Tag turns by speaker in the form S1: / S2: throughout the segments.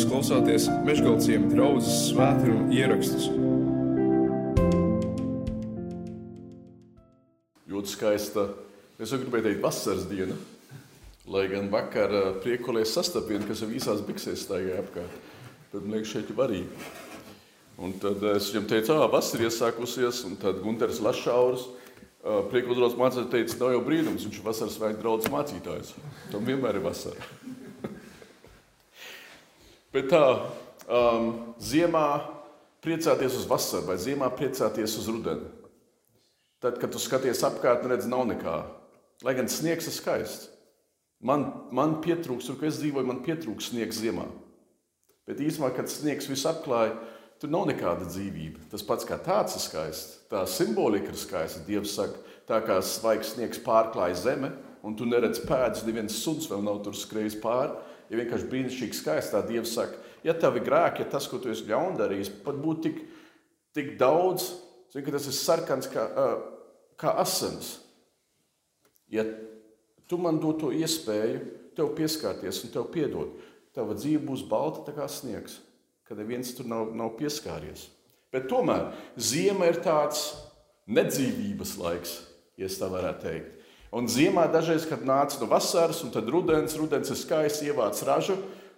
S1: Jūs klausāties Meškāļu draugas svētkrājuma ierakstus.
S2: Ļoti skaista. Es jau gribēju teikt, vasaras diena. Lai gan vakar priekolēs sastapienu, kas jau īsās biksēs staigāja apkārt. Tad man liekas, šeit ir varīgi. Un tad es viņam teicu, ah, vasara iesākusies, un tad Gunteris Lašauris Priekodros mācītājs teica, nav jau brīnums, viņš ir vasaras svētku draugs mācītājs. Tam vienmēr ir vasara. Bet tā, um, ziemā priecāties uz vasaru vai ziemā priecāties uz rudeni. Tad, kad tu skaties apkārt, redz, nav nekā. Lai gan sniegs ir skaists. Man, man pietrūks, tur, kur es dzīvoju, man pietrūks sniegs ziemā. Bet īsumā, kad sniegs visu apklāja, Tur nav nekāda dzīvība. Tas pats kā tāds ir skaists, tā simbolika ir skaista. Dievs saka, tā kā svaigs sniegs pārklāja zeme, un tu neredz pēdas, neviens suns vēl nav tur skrējis pāri. Ja vienkārši brīnišķīgi skaisti, tā Dievs saka, ja tavi grēki, ja tas, ko tu esi ļaundarījis, pat būtu tik, tik daudz, zini, ka tas ir sarkans kā, kā asins. Ja tu man dod to iespēju, tev pieskarties un tev piedot, tava dzīve būs balta kā sniegs ka neviens tur nav, nav pieskāries. Bet tomēr ziema ir tāds nedzīvības laiks, ja tā varētu teikt. Un ziemā dažreiz, kad nāc no vasaras, un tad rudens, rudens ir skaists, ievāc ražu,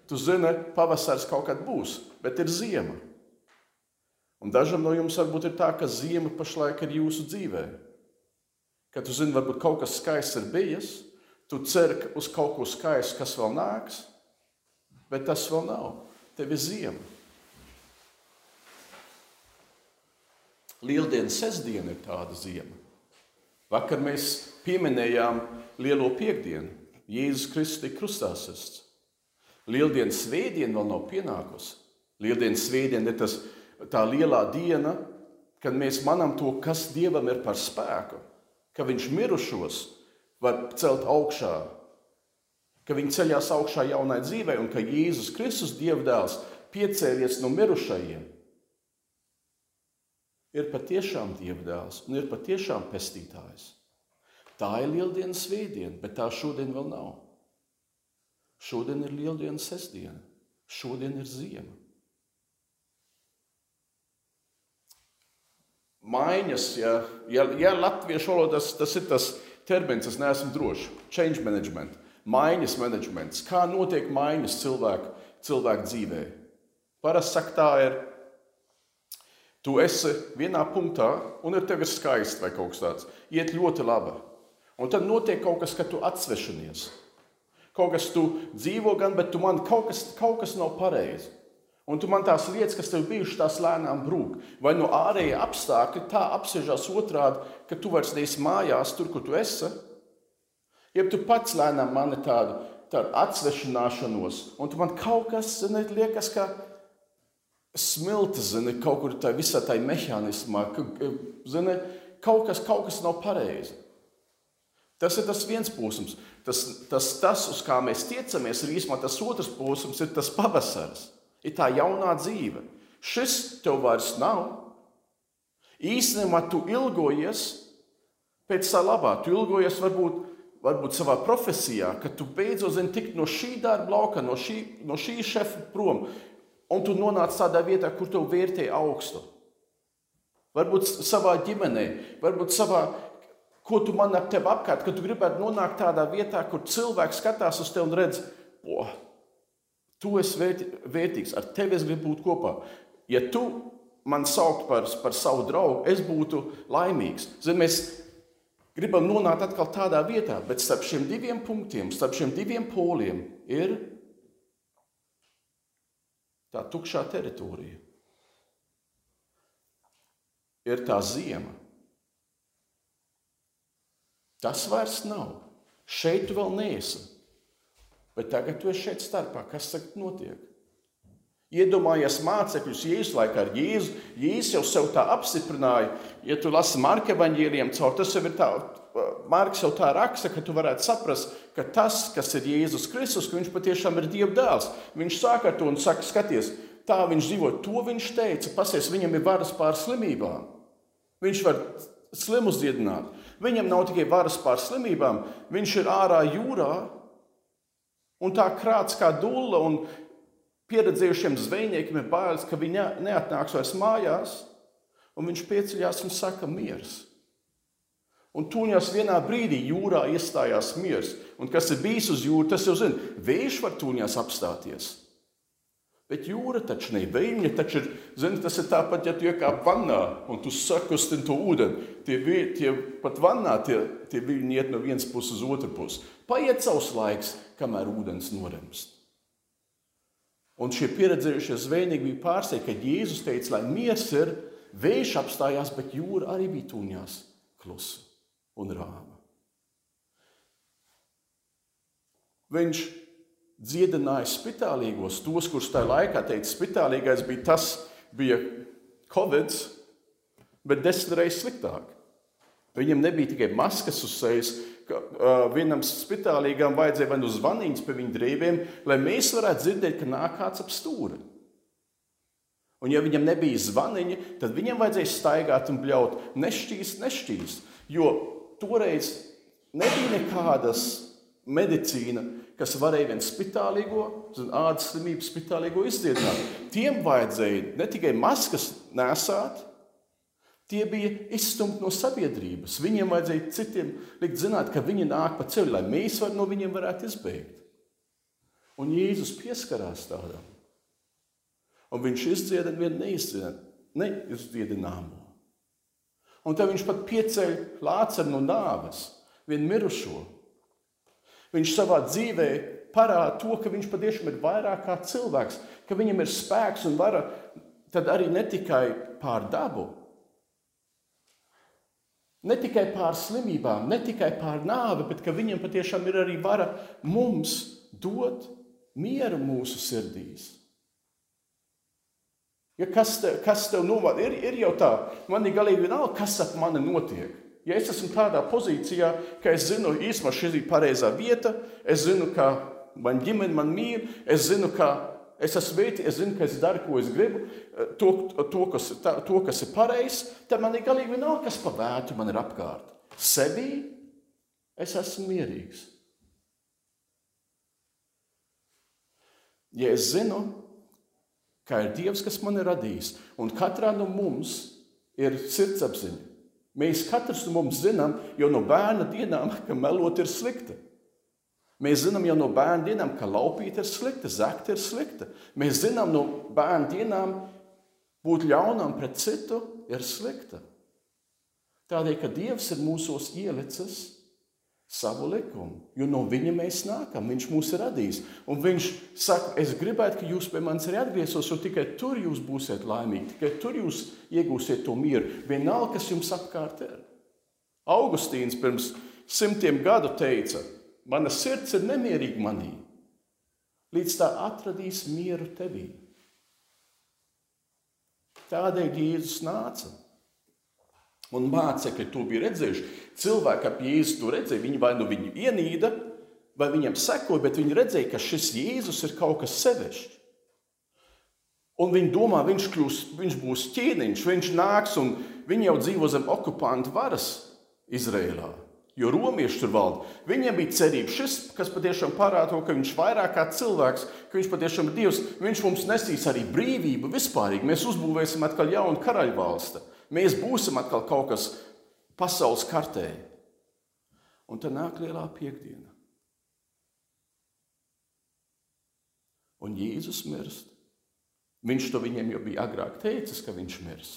S2: tu zini, pavasaris kaut kad būs, bet ir ziema. Un dažam no jums varbūt ir tā, ka ziema pašlaik ir jūsu dzīvē. Kad tu zini, varbūt kaut kas skaists ir bijis, tu cer uz kaut ko skaistu, kas vēl nāks, bet tas vēl nav. Tev ir ziema. Lieldienas sestdiena ir tāda ziema. Vakar mēs pieminējām lielo piekdienu. Jēzus Kristus tika krustā sists. Lieldienas svētdiena vēl nav pienākusi. Lieldienas svētdiena ir tas, tā lielā diena, kad mēs manām to, kas Dievam ir par spēku, ka Viņš mirušos var celt augšā, ka Viņi ceļās augšā jaunai dzīvei un ka Jēzus Kristus, Dieva dēls, piecēlies no mirušajiem ir patiešām Dieva dēls un ir patiešām pestītājs. Tā ir lieldienas svētdiena, bet tā šodien vēl nav. Šodien ir lieldienas sestdiena, šodien ir ziema. Maiņas, ja, ja, ja latviešu valodā tas, tas ir tas termins, es neesmu drošs. Change management, maiņas managements. Kā notiek maiņas cilvēku, cilvēku dzīvē? Parasti saka, tā ir Tu esi vienā punktā, un ar tevi ir skaisti vai kaut kas tāds. Iet ļoti labi. Un tad notiek kaut kas, ka tu atsvešinies. Kaut kas tu dzīvo gan, bet tu man kaut kas, kaut kas nav pareizi. Un tu man tās lietas, kas tev bijušas, tās lēnām brūk. Vai no ārējā apstākļa tā apsēžās otrādi, ka tu vairs neesi mājās, tur, kur tu esi. Ja tu pats lēnām mani tādu, tādu atsvešināšanos, un tu man kaut kas ne, liekas, ka smilti, zini, kaut kur tajā visā tajā mehānismā, ka zini, kaut, kas, kaut kas nav pareizi. Tas ir tas viens posms. Tas, tas, tas, uz kā mēs tiecamies, ir īstenībā tas otrs posms, ir tas pavasaris, ir tā jaunā dzīve. Šis tev vairs nav. Īstenībā tu ilgojies pēc tā labā. Tu ilgojies varbūt, varbūt savā profesijā, ka tu beidzot zini tikt no šī darba lauka, no šī, no šī šefa prom un tu nonāc tādā vietā, kur tev vērtē augstu. Varbūt savā ģimenē, varbūt savā, ko tu man ap tevi apkārt, ka tu gribētu nonākt tādā vietā, kur cilvēks skatās uz tevi un redz, o, tu esi vērtīgs, ar tevi es gribu būt kopā. Ja tu man saukt par, par savu draugu, es būtu laimīgs. Zin, mēs gribam nonākt atkal tādā vietā, bet starp šiem diviem punktiem, starp šiem diviem poliem ir tā tukšā teritorija. Ir tā zima. Tas vairs nav. Šeit tu vēl neesi. Bet tagad tu esi šeit starpā. Kas tagad notiek? Iedomājies mācekļus Jēzus laikā ar Jēzu. Jēzus jau sev tā apstiprināja. Ja tu lasi Marka evaņģēliem caur, tas jau ir tā, Marks jau tā raksta, ka tu varētu saprast, ka tas, kas ir Jēzus Kristus, ka viņš patiešām ir Dieva dēls. Viņš sāk ar to un saka, skaties, tā viņš dzīvo. To viņš teica, pasies, viņam ir varas pār slimībām. Viņš var slimus dziedināt. Viņam nav tikai varas pār slimībām, viņš ir ārā jūrā un tā krāts kā dūle pieredzējušiem zvejniekiem ir bailes, ka viņi neatnāks vairs mājās, un viņš pieceļās un saka, miers. Un tūņās vienā brīdī jūrā iestājās miers. Un kas ir bijis uz jūras, tas jau zina, vējš var tūņās apstāties. Bet jūra taču ne viņa, taču ir, zini, tas ir tāpat, ja tu iekāp vannā un tu sakustini to ūdeni. Tie, tie pat vannā tie, tie viļņi iet no vienas puses uz otru pusi. Paiet savs laiks, kamēr ūdens noremst. Un šie pieredzējušie zvejnieki bija pārsteigti, ka Jēzus teica, lai miers ir, vējš apstājās, bet jūra arī bija tūņās klusa un rāma. Viņš dziedināja spitālīgos, tos, kurus tajā laikā teica, spitālīgais bija tas, bija Covid, bet desmit reizes sliktāk. Viņam nebija tikai maskas uz sejas, ka uh, vienam spitālīgam vajadzēja vai nu zvaniņas pie viņa drēbēm, lai mēs varētu dzirdēt, ka nāk kāds ap stūri. Un, ja viņam nebija zvaniņa, tad viņam vajadzēja staigāt un bļaut nešķīst, nešķīst. Jo toreiz nebija nekādas medicīna, kas varēja viens spitālīgo, ādas slimību spitālīgo izdziedināt. Tiem vajadzēja ne tikai maskas nesāt, tie bija izstumti no sabiedrības. Viņiem vajadzēja citiem likt zināt, ka viņi nāk pa ceļu, lai mēs var, no viņiem varētu izbēgt. Un Jēzus pieskarās tādam. Un viņš izdziedina vienu neizdziedināmo. Un tad viņš pat pieceļ lāceru no nāves, vienu mirušo. Viņš savā dzīvē parāda to, ka viņš patiešām ir vairāk kā cilvēks, ka viņam ir spēks un vara arī ne tikai pār dabu, ne tikai pār slimībām, ne tikai pār nāvi, bet ka viņam patiešām ir arī vara mums dot mieru mūsu sirdīs. Ja kas, te, kas tev novada, ir, ir jau tā, man ir galīgi vienalga, kas ap mani notiek. Ja es esmu tādā pozīcijā, ka es zinu, īstenībā šī ir pareizā vieta, es zinu, ka man ģimene man mīl, es zinu, ka es esmu vērtīgs, es zinu, ka es daru, ko es gribu, to, to, kas, tā, to kas ir pareizs, tad man ir galīgi vienalga, kas pa vētu man ir apkārt. Sevī es esmu mierīgs. Ja es zinu, ka ir Dievs, kas man ir radījis, un katrā no mums ir sirdsapziņa, Mēs katrs mums zinām jau no bērna dienām, ka melot ir slikti. Mēs zinām jau no bērna dienām, ka laupīt ir slikta, zakt ir slikta. Mēs zinām no bērna dienām, būt ļaunam pret citu ir slikta. Tādēļ, ka Dievs ir mūsos ielicis savu likumu, jo no viņa mēs nākam. Viņš mūs ir radījis. Un viņš saka, es gribētu, ka jūs pie manis arī atgrieztos, jo tikai tur jūs būsiet laimīgi, tikai tur jūs iegūsiet to mieru. Vienalga, kas jums apkārt ir. Augustīns pirms simtiem gadu teica, mana sirds ir nemierīga manī, līdz tā atradīs mieru tevī. Tādēļ Jēzus nāca. Un mācekļi to bija redzējuši. Cilvēki ap Jēzu to redzēja. Viņi vai nu viņu ienīda, vai viņam sekoja, bet viņi redzēja, ka šis Jēzus ir kaut kas sevišķs. Un viņi domā, viņš, kļūs, viņš būs ķēniņš, viņš nāks un viņi jau dzīvo zem okupantu varas Izrēlā. Jo romieši tur valda. Viņiem bija cerība, šis, kas patiešām parāda to, ka viņš ir vairāk kā cilvēks, ka viņš patiešām ir Dievs. Viņš mums nesīs arī brīvību vispārīgi. Mēs uzbūvēsim atkal jaunu karaļvalsti. Mēs būsim atkal kaut kas pasaules kartē. Un tad nāk lielā piekdiena. Un Jēzus mirst. Viņš to viņiem jau bija agrāk teicis, ka viņš mirs.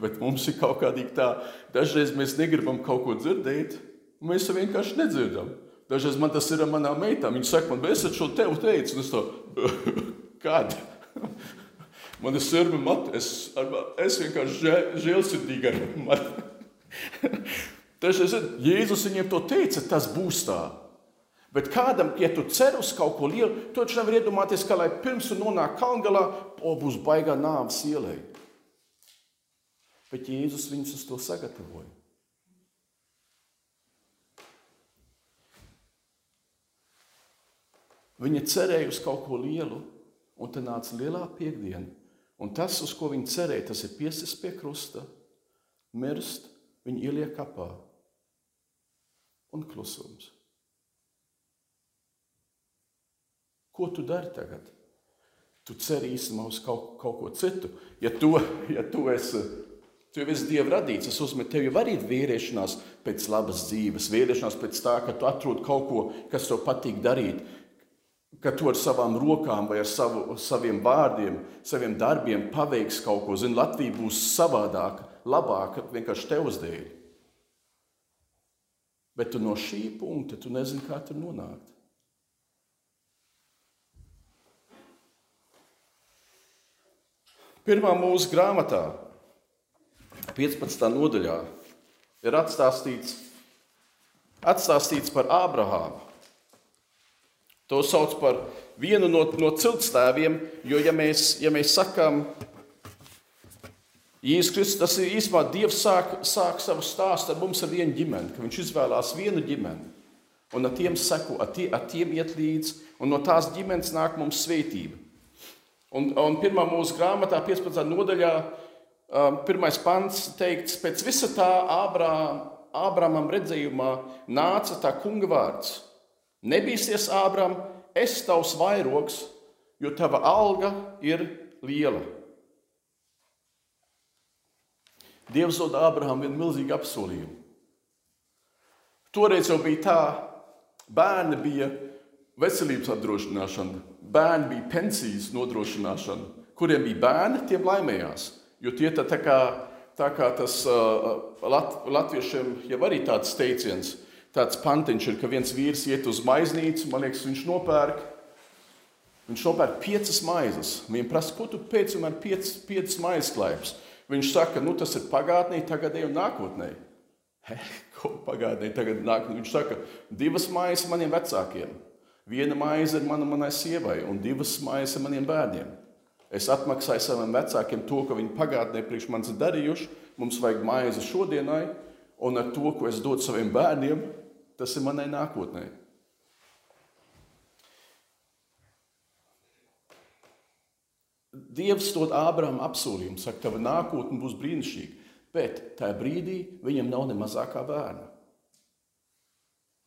S2: Bet mums ir kaut kādā tā, dažreiz mēs negribam kaut ko dzirdēt, un mēs to vienkārši nedzirdam. Dažreiz man tas ir ar manām meitām. Viņa saka, man, es šo tevu teicu, un es to kad? Man ir sirma matu, es, es vienkārši žēlsirdīgi ar matu. Taču Jēzus viņiem to teica, tas būs tā. Bet kādam, ja tu cer uz kaut ko lielu, tu taču nevari iedomāties, ka lai pirms tu nonāk kalngalā, o būs baigā nāves ielai. Bet Jēzus viņus uz to sagatavoja. Viņa cerēja uz kaut ko lielu, un tad nāca lielā piekdiena. Un tas, uz ko viņi cerēja, tas ir piesist pie krusta, mirst, viņi ieliek kapā un klusums. Ko tu dari tagad? Tu ceri īstenībā uz kaut, kaut ko citu. Ja tu, ja tu esi, tu jau esi Dieva radīts, es uzmetu tev jau arī vīriešanās pēc labas dzīves, vīriešanās pēc tā, ka tu atrod kaut ko, kas tev patīk darīt, ka tu ar savām rokām vai ar savu, saviem vārdiem, saviem darbiem paveiks kaut ko. Zini, Latvija būs savādāka, labāka vienkārši tevs dēļ. Bet tu no šī punkta tu nezini, kā tur nonākt. Pirmā mūsu grāmatā, 15. nodaļā, ir atstāstīts, atstāstīts par Ābrahāmu. To sauc par vienu no, no ciltstēviem, jo, ja mēs, ja mēs sakām, Jēzus Kristus, tas ir īstenībā Dievs sāk, sāk savu stāstu ar mums ar vienu ģimeni, ka viņš izvēlās vienu ģimeni un ar tiem seko, ar, tie, ar tiem iet līdzi, un no tās ģimenes nāk mums svētība. Un, un pirmā mūsu grāmatā, 15. nodaļā, um, pirmais pants teikts, pēc visa tā Ābrāmam redzējumā nāca tā kunga vārds. Nebīsies, Ābram, es tavs vairogs, jo tava alga ir liela. Dievs dod Ābrahamam vienu milzīgu apsolījumu. Toreiz jau bija tā, bērni bija veselības apdrošināšana, bērni bija pensijas nodrošināšana. Kuriem bija bērni, tiem laimējās. Jo tie tā, tā kā, tā kā tas uh, lat, latviešiem jau arī tāds teiciens, tāds pantiņš ir, ka viens vīrs iet uz maiznīcu, man liekas, viņš nopērk. Viņš nopērk piecas maizes. Viņam prasa, ko tu pēc tam ar piecas, piecas maizes klaips. Viņš saka, nu, tas ir pagātnē, tagadē un nākotnē. He, ko pagātnē, tagad nāk? Viņš saka, divas maizes maniem vecākiem. Viena maize ir mana, manai sievai, un divas maizes ir maniem bērniem. Es atmaksāju saviem vecākiem to, ko viņi pagātnē priekš manis darījuši. Mums vajag maizi šodienai, un ar to, ko es dodu saviem bērniem, tas ir manai nākotnē. Dievs dod Ābraham apsolījumu, saka, tava nākotne būs brīnišķīga. Bet tajā brīdī viņam nav ne mazākā bērna.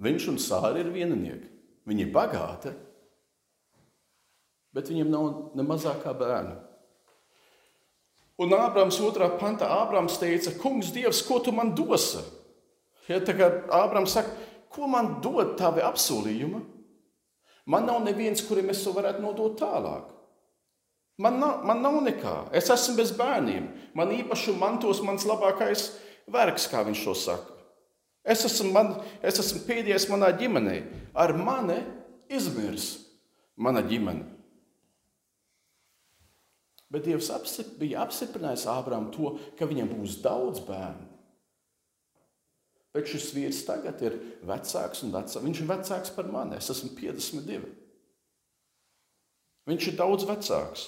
S2: Viņš un Sāra ir vieninieki. Viņi ir bagāti, bet viņiem nav ne mazākā bērna. Un Ābrams otrā pantā Ābrams teica, Kungs, Dievs, ko tu man dosi? Ja, tā kā Ābrams saka, ko man dod tavi apsolījumi? Man nav neviens, kurim es to varētu nodot tālāk. Man nav, man nav nekā. Es esmu bez bērniem. Man īpaši mantos mans labākais vergs, kā viņš to saka. Es esmu, man, es esmu pēdējais manā ģimenē. Ar mani izmirs mana ģimene. Bet Dievs apstip, bija apstiprinājis Ābrām to, ka viņam būs daudz bērnu. Bet šis vīrs tagad ir vecāks un vecāks. Viņš ir vecāks par mani. Es esmu 52. Viņš ir daudz vecāks.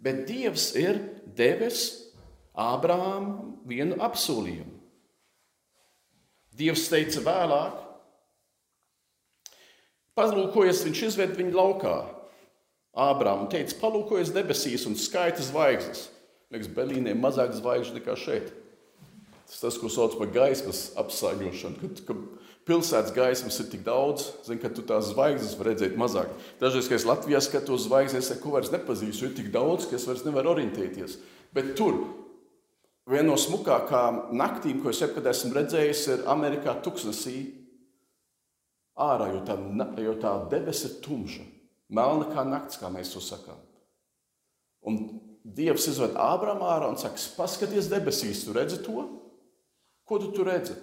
S2: Bet Dievs ir devis Ābrāmam vienu apsolījumu. Dievs teica vēlāk, palūkojies, viņš izved viņu laukā. Ābrām teica, palūkojies debesīs un skaita zvaigznes. Liekas, Berlīnē mazāk zvaigžņu nekā šeit. Tas tas, ko sauc par gaismas apsāņošanu, kad, kad pilsētas gaismas ir tik daudz, zin, ka tu tās zvaigznes var redzēt mazāk. Dažreiz, kad es Latvijā skatos zvaigznes, es ko vairs nepazīstu, ir tik daudz, ka es vairs nevaru orientēties. Bet tur viena no smukākām naktīm, ko es jebkad esmu redzējis, ir Amerikā tuksnesī ārā, jo tā, jo tā debesis ir tumša, melna kā naktis, kā mēs to sakām. Un Dievs izved Ābrām ārā un saka, paskaties debesīs, tu redzi to? Ko tu tur redzi?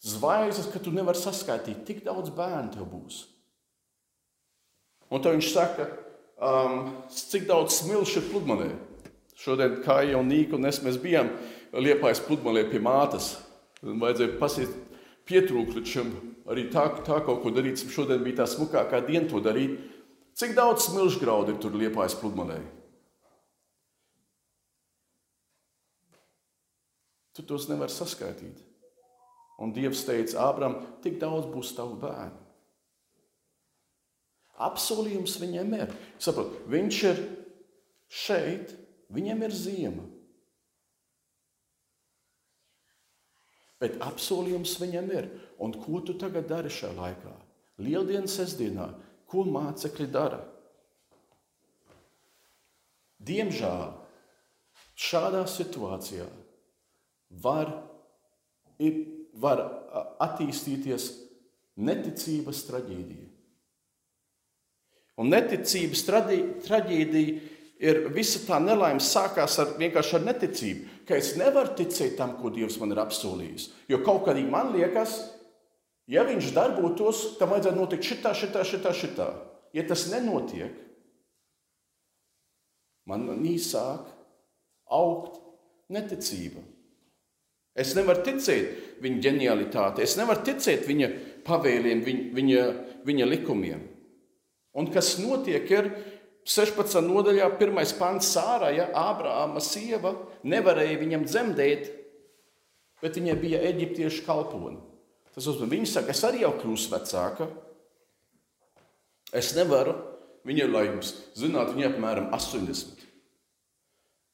S2: zvaigznes, ka tu nevari saskaitīt, tik daudz bērnu tev būs. Un tad viņš saka, um, cik daudz smilšu ir pludmalē. Šodien, kā jau Nīka un es, mēs bijām liepājis pludmalē pie mātes. Vajadzēja pasiet pietrūkt līdz šim, arī tā, tā kaut ko darīt. Šodien bija tā smukākā diena to darīt. Cik daudz smilšu graudu ir tur liepājis pludmalē? Tu tos nevari saskaitīt. Un Dievs teica, Ābram, tik daudz būs tavu bērnu. Apsolījums viņam ir. Saprot, viņš ir šeit, viņam ir ziema. Bet apsolījums viņam ir. Un ko tu tagad dari šajā laikā? Lieldienas sestdienā, ko mācekļi dara. Diemžēl šādā situācijā var, var attīstīties neticības traģēdija. Un neticības traģēdija ir visa tā nelaime sākās ar vienkārši ar neticību, ka es nevaru ticēt tam, ko Dievs man ir apsolījis. Jo kaut kādī man liekas, ja viņš darbotos, tam vajadzētu notikt šitā, šitā, šitā, šitā. Ja tas nenotiek, man sāk augt neticība. Es nevaru ticēt viņa ģenialitātei, es nevaru ticēt viņa pavēliem, viņa, viņa, viņa likumiem. Un kas notiek, ir 16. nodaļā, 1. pants sārā, ja Ābrāma sieva nevarēja viņam dzemdēt, bet viņai bija eģiptiešu kalponi. Tas nozīmē, viņa saka, es arī jau kļūstu vecāka. Es nevaru, viņa ir, lai jums zinātu, viņa apmēram 80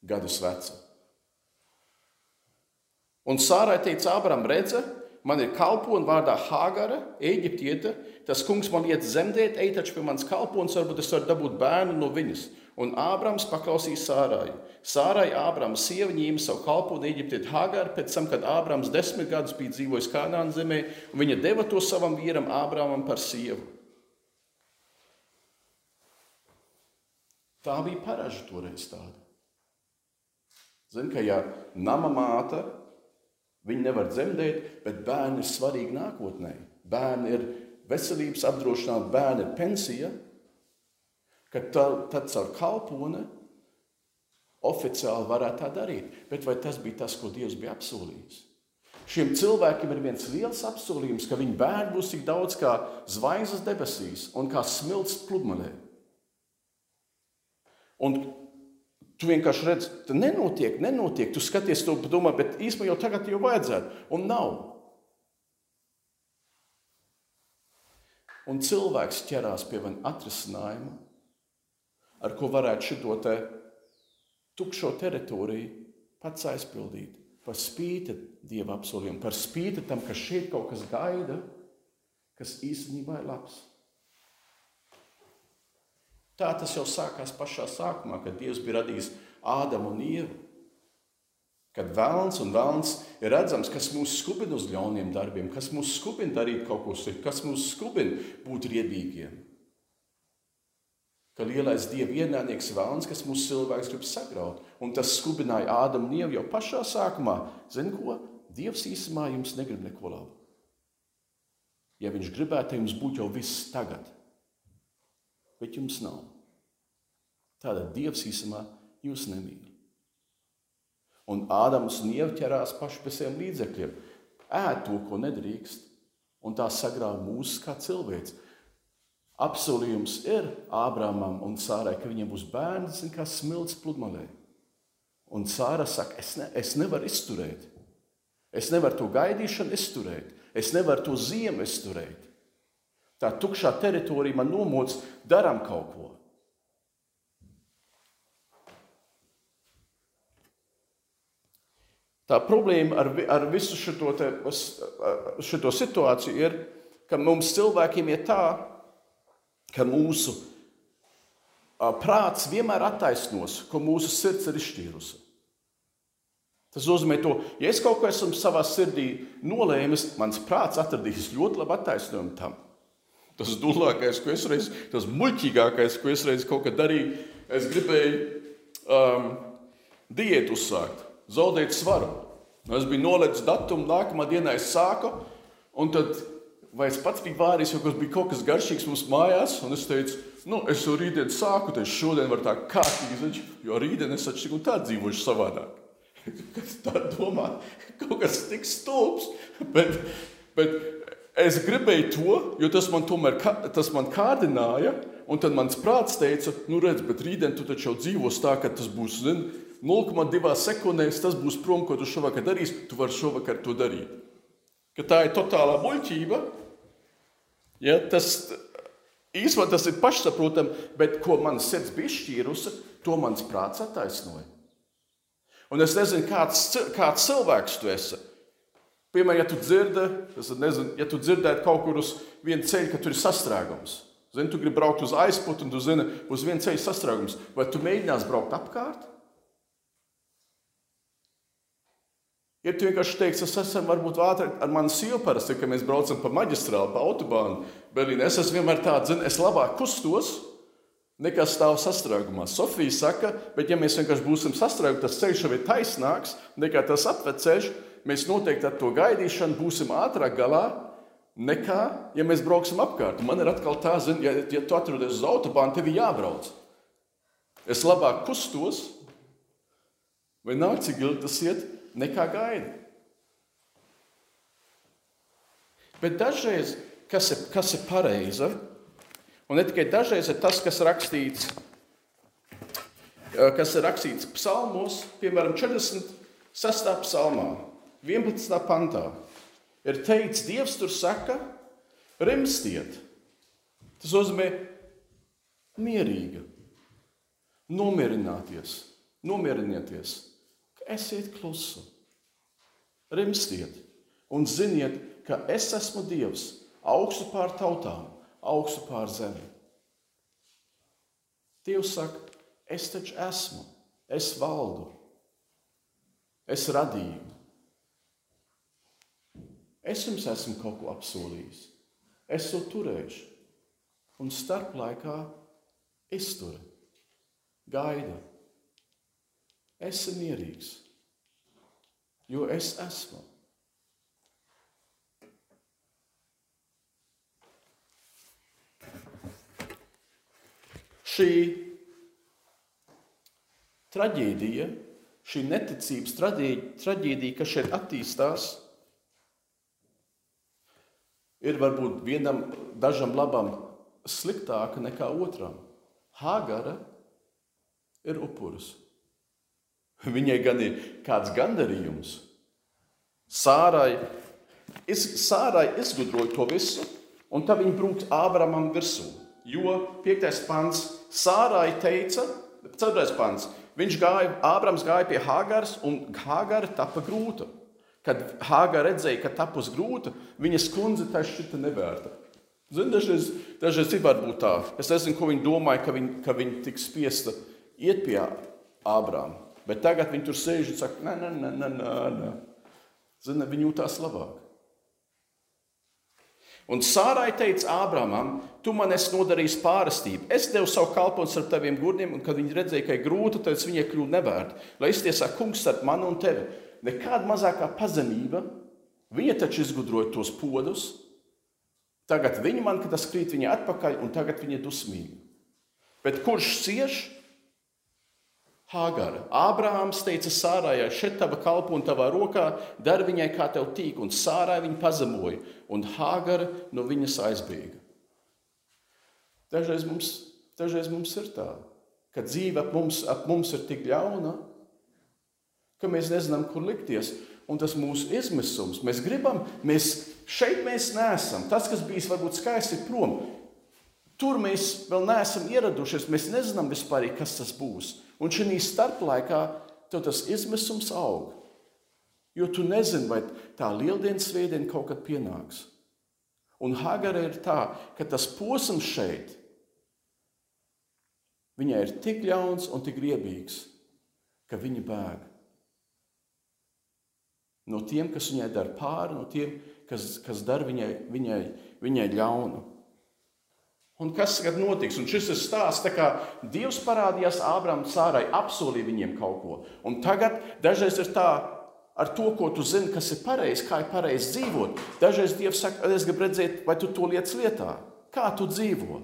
S2: gadus veca. Un Sārai teica, Ābrām, redzi, man ir kalpone vārdā Hāgara, eģiptiete. Tas kungs man iet zemdēt, ej taču pie manas kalpones, varbūt es varu dabūt bērnu no viņas. Un Ābrams paklausīja Sārai. Sārai Ābrama sieva ņēma savu kalponi eģiptieti Hāgaru pēc tam, kad Ābrams desmit gadus bija dzīvojis Kanāna zemē, un viņa deva to savam vīram Ābramam par sievu. Tā bija paraža toreiz tāda. Zini, ka ja nama māte Viņi nevar dzemdēt, bet bērni ir svarīgi nākotnē. Bērni ir veselības apdrošināti, bērni ir pensija. Kad tā, tad caur kalponi oficiāli varētu tā darīt. Bet vai tas bija tas, ko Dievs bija apsolījis? Šiem cilvēkiem ir viens liels apsolījums, ka viņu bērni būs tik daudz kā zvaigznes debesīs un kā smilts pludmalē. Un Tu vienkārši redzi, ka nenotiek, nenotiek. Tu skaties to, domā, bet īstenībā jau tagad jau vajadzētu, un nav. Un cilvēks ķerās pie man atrisinājuma, ar ko varētu šo te tukšo teritoriju pats aizpildīt. Par spīti dieva apsolījumam, par spīti tam, ka šeit kaut kas gaida, kas īstenībā ir labs. Tā tas jau sākās pašā sākumā, kad Dievs bija radījis Ādamu un Ievu. Kad vēlams un vēlams ir redzams, kas mūs skubina uz ļauniem darbiem, kas mūs skubina darīt kaut ko sliktu, kas mūs skubina būt riebīgiem. Ka lielais dieva ienaidnieks vēlams, kas mūsu cilvēks grib sagraut. Un tas skubināja Ādamu un Ievu jau pašā sākumā. Zini ko? Dievs īstenībā jums negrib neko labu. Ja viņš gribētu, jums būtu jau viss tagad bet jums nav. Tātad Dievs īsumā jūs nemīl. Un Ādams un Ieva ķerās paši pie saviem līdzekļiem, ēd to, ko nedrīkst, un tā sagrāva mūsu kā cilvēks. Apsolījums ir Ābrāmam un Sārai, ka viņiem būs bērns, kā smilts pludmalē. Un Sāra saka, es, ne, es nevaru izturēt. Es nevaru to gaidīšanu izturēt. Es nevaru to ziemu izturēt. Tā tukšā teritorija man nomoc, darām kaut ko. Tā problēma ar, ar visu šo, te, šo situāciju ir, ka mums cilvēkiem ir tā, ka mūsu prāts vienmēr attaisnos, ko mūsu sirds ir izšķīrusi. Tas nozīmē, to, ja es kaut ko esmu savā sirdī nolēmis, mans prāts atradīs ļoti labu attaisnojumu tam. Tas dūlākais, ko es reiz, tas muļķīgākais, ko es reiz kaut kad darīju, es gribēju um, diētu uzsākt, zaudēt svaru. Es biju nolicis datumu, nākamā dienā es sāku, un tad vai es pats biju vārījis, jo tas bija kaut kas garšīgs mums mājās, un es teicu, nu, es jau rītdien sāku, tad šodien var tā kārtīgi izdarīt, jo rītdien es taču tik un tā dzīvošu savādāk. Kad tā domā, kaut kas tik stulbs, bet, bet Es gribēju to, jo tas man tomēr tas man kārdināja, un tad mans prāts teica, nu redz, bet rītdien tu taču jau dzīvos tā, ka tas būs 0,2 sekundēs, tas būs prom, ko tu šovakar darīsi, tu vari šovakar to darīt. Ka tā ir totālā muļķība. Ja, tas īstenībā tas ir pašsaprotami, bet ko manas sirds bija izšķīrusi, to mans prāts attaisnoja. Un es nezinu, kāds, kāds cilvēks tu esi. Piemēram, ja tu dzirdi, es nezinu, ja tu dzirdētu kaut kur uz viena ceļa, ka tur ir sastrēgums. Zini, tu gribi braukt uz aizputu, un tu zini, uz viena ceļa sastrēgums. Vai tu mēģināsi braukt apkārt? Ja tu vienkārši teiksi, es esmu varbūt ātrāk ar mani sievu parasti, kad mēs braucam pa maģistrāli, pa autobānu, Berlīnē, es esmu vienmēr tāds, zini, es labāk kustos, nekā stāv sastrēgumā. Sofija saka, bet ja mēs vienkārši būsim sastrēgumi, tas ceļš jau ir taisnāks nekā tas apveceļš, mēs noteikti ar to gaidīšanu būsim ātrāk galā nekā, ja mēs brauksim apkārt. Man ir atkal tā, zin, ja, ja tu atrodies uz autobānu, tev ir jābrauc. Es labāk kustos, vai nāk, cik ilgi tas iet, nekā gaida. Bet dažreiz, kas ir, kas ir pareizi, Un ne tikai dažreiz ir tas, kas rakstīts, kas ir rakstīts psalmos, piemēram, 46. psalmā, 11. pantā. Ir teikts, Dievs tur saka, rimstiet. Tas nozīmē mierīga, nomierināties, nomierinieties, esiet klusi, rimstiet un ziniet, ka es esmu Dievs augstu pār tautām augstu pār zemi. Dievs saka, es taču esmu, es valdu, es radīju. Es jums esmu kaut ko apsolījis, es to turēšu, un starp laikā iztur, gaida. Esi mierīgs, jo es esmu. šī traģēdija, šī neticības traģēdija, kas šeit attīstās, ir varbūt vienam, dažam labam sliktāka nekā otram. Hāgara ir upuris. Viņai gan ir kāds gandarījums. Sārai, iz, Sārai izgudroja to visu, un tad viņa brūk Ābramam virsū. Jo 5. pants Sārai teica, 4. pants, viņš gāja, Ābrams gāja pie Hāgaras, un Hāgara tapa grūta. Kad Hāgara redzēja, ka tapus grūta, viņas kundze tā šķita nevērta. Zin, dažreiz, dažreiz ir varbūt tā. Es nezinu, ko viņi domāja, ka viņi, ka viņi tiks spiesta iet pie Ābrām. Bet tagad viņi tur sēž un saka, nē, nē, nē, nē, nē. Zini, viņi jūtās labāk. Un Sārai teica Ābramam, tu man esi nodarījis pārstību. Es devu savu kalponu starp taviem gurniem, un kad viņi redzēja, ka ir grūti, tad viņai kļuva nevērta. Lai iztiesā kungs starp mani un tevi. Nekāda mazākā pazemība, viņa taču izgudroja tos podus. Tagad viņa man, kad tas krīt viņa atpakaļ, un tagad viņa ir dusmīga. Bet kurš cieš? Hāgara. Ābrahāms teica Sārai, šeit tava kalpa un tavā rokā, dari viņai kā tev tīk, un Sārai viņa pazemoja, un Hāgara no viņas aizbēga. Dažreiz mums, dažreiz mums ir tā, ka dzīve ap mums, ap mums ir tik ļauna, ka mēs nezinām, kur likties. Un tas mūsu izmisums, mēs gribam, mēs šeit mēs neesam. Tas, kas bijis varbūt skaisti, ir prom. Tur mēs vēl neesam ieradušies, mēs nezinām vispār, kas tas būs. Un šī starplaikā tev tas izmisums aug. Jo tu nezini, vai tā lieldienas svētdiena kaut kad pienāks. Un Hagara ir tā, ka tas posms šeit, viņai ir tik ļauns un tik riebīgs, ka viņa bēg. No tiem, kas viņai dara pāri, no tiem, kas, kas dara viņai, viņai, viņai ļaunu. Un kas tagad notiks? Un šis ir stāsts, kā Dievs parādījās Ābramam, Sārai, apsolīja viņiem kaut ko. Un tagad dažreiz ir tā, ar to, ko tu zini, kas ir pareizi, kā ir pareizi dzīvot. Dažreiz Dievs saka, es gribu redzēt, vai tu to lietas lietā, kā tu dzīvo.